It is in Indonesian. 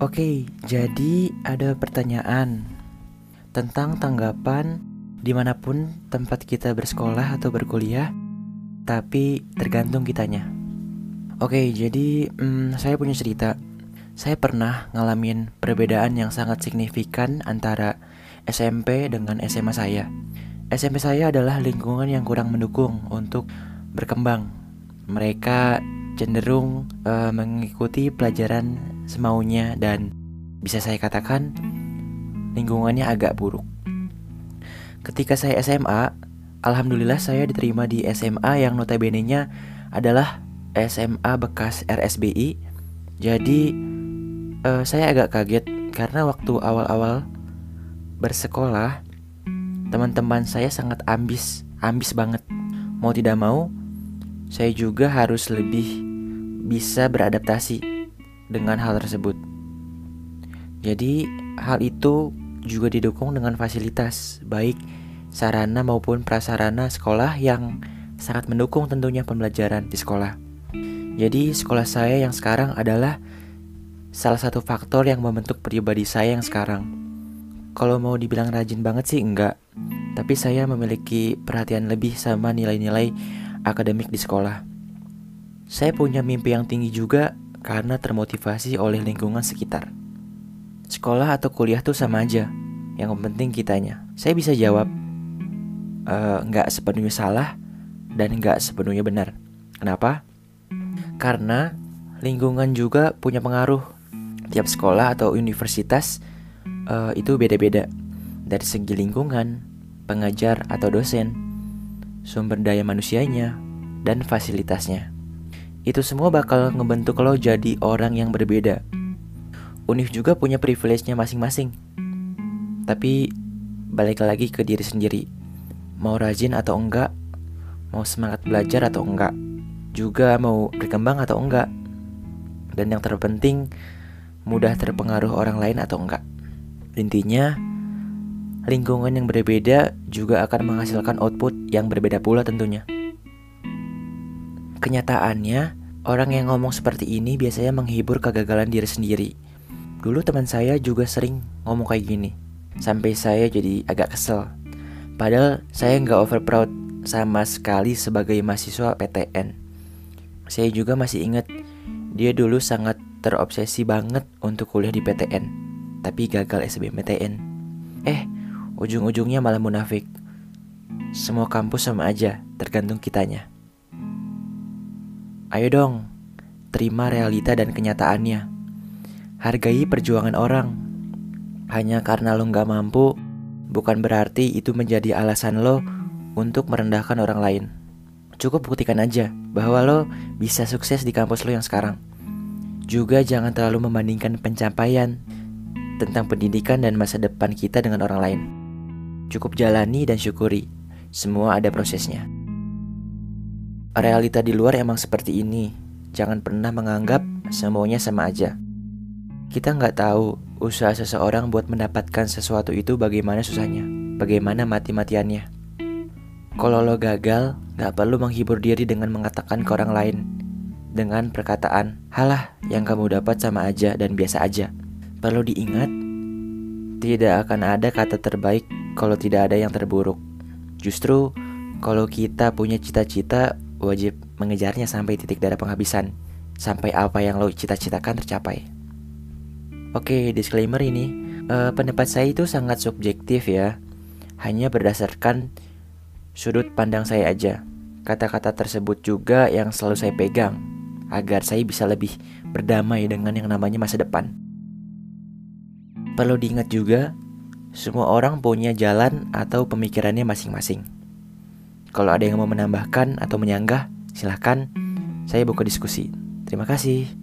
Oke, jadi ada pertanyaan tentang tanggapan di mana pun tempat kita bersekolah atau berkuliah, tapi tergantung kitanya. Oke, jadi hmm, saya punya cerita. Saya pernah ngalamin perbedaan yang sangat signifikan antara SMP dengan SMA saya. SMP saya adalah lingkungan yang kurang mendukung untuk berkembang. Mereka cenderung uh, mengikuti pelajaran semaunya dan bisa saya katakan lingkungannya agak buruk. Ketika saya SMA, alhamdulillah saya diterima di SMA yang notabene-nya adalah SMA bekas RSBI. Jadi uh, saya agak kaget karena waktu awal-awal bersekolah teman-teman saya sangat ambis, ambis banget. Mau tidak mau, saya juga harus lebih bisa beradaptasi dengan hal tersebut. Jadi, hal itu juga didukung dengan fasilitas, baik sarana maupun prasarana sekolah yang sangat mendukung tentunya pembelajaran di sekolah. Jadi, sekolah saya yang sekarang adalah salah satu faktor yang membentuk pribadi saya yang sekarang. Kalau mau dibilang rajin banget sih enggak, tapi saya memiliki perhatian lebih sama nilai-nilai akademik di sekolah. Saya punya mimpi yang tinggi juga karena termotivasi oleh lingkungan sekitar. Sekolah atau kuliah tuh sama aja, yang penting kitanya. Saya bisa jawab, e, nggak uh, sepenuhnya salah dan nggak sepenuhnya benar. Kenapa? Karena lingkungan juga punya pengaruh. Tiap sekolah atau universitas uh, itu beda-beda dari segi lingkungan, pengajar atau dosen, sumber daya manusianya, dan fasilitasnya. Itu semua bakal ngebentuk lo jadi orang yang berbeda. Univ juga punya privilege-nya masing-masing. Tapi balik lagi ke diri sendiri. Mau rajin atau enggak, mau semangat belajar atau enggak, juga mau berkembang atau enggak. Dan yang terpenting, mudah terpengaruh orang lain atau enggak. Intinya, lingkungan yang berbeda juga akan menghasilkan output yang berbeda pula tentunya. Kenyataannya, orang yang ngomong seperti ini biasanya menghibur kegagalan diri sendiri. Dulu teman saya juga sering ngomong kayak gini, sampai saya jadi agak kesel. Padahal saya nggak over proud sama sekali sebagai mahasiswa PTN. Saya juga masih ingat dia dulu sangat terobsesi banget untuk kuliah di PTN, tapi gagal SBMPTN. Eh, ujung-ujungnya malah munafik. Semua kampus sama aja, tergantung kitanya. Ayo dong, terima realita dan kenyataannya. Hargai perjuangan orang. Hanya karena lo gak mampu, bukan berarti itu menjadi alasan lo untuk merendahkan orang lain. Cukup buktikan aja bahwa lo bisa sukses di kampus lo yang sekarang. Juga jangan terlalu membandingkan pencapaian tentang pendidikan dan masa depan kita dengan orang lain. Cukup jalani dan syukuri, semua ada prosesnya. Realita di luar emang seperti ini. Jangan pernah menganggap semuanya sama aja. Kita nggak tahu usaha seseorang buat mendapatkan sesuatu itu bagaimana susahnya, bagaimana mati-matiannya. Kalau lo gagal, nggak perlu menghibur diri dengan mengatakan ke orang lain dengan perkataan, halah yang kamu dapat sama aja dan biasa aja. Perlu diingat, tidak akan ada kata terbaik kalau tidak ada yang terburuk. Justru, kalau kita punya cita-cita, wajib mengejarnya sampai titik darah penghabisan, sampai apa yang lo cita-citakan tercapai. Oke, disclaimer ini, uh, pendapat saya itu sangat subjektif ya, hanya berdasarkan sudut pandang saya aja. Kata-kata tersebut juga yang selalu saya pegang, agar saya bisa lebih berdamai dengan yang namanya masa depan. Perlu diingat juga, semua orang punya jalan atau pemikirannya masing-masing. Kalau ada yang mau menambahkan atau menyanggah, silahkan saya buka diskusi. Terima kasih.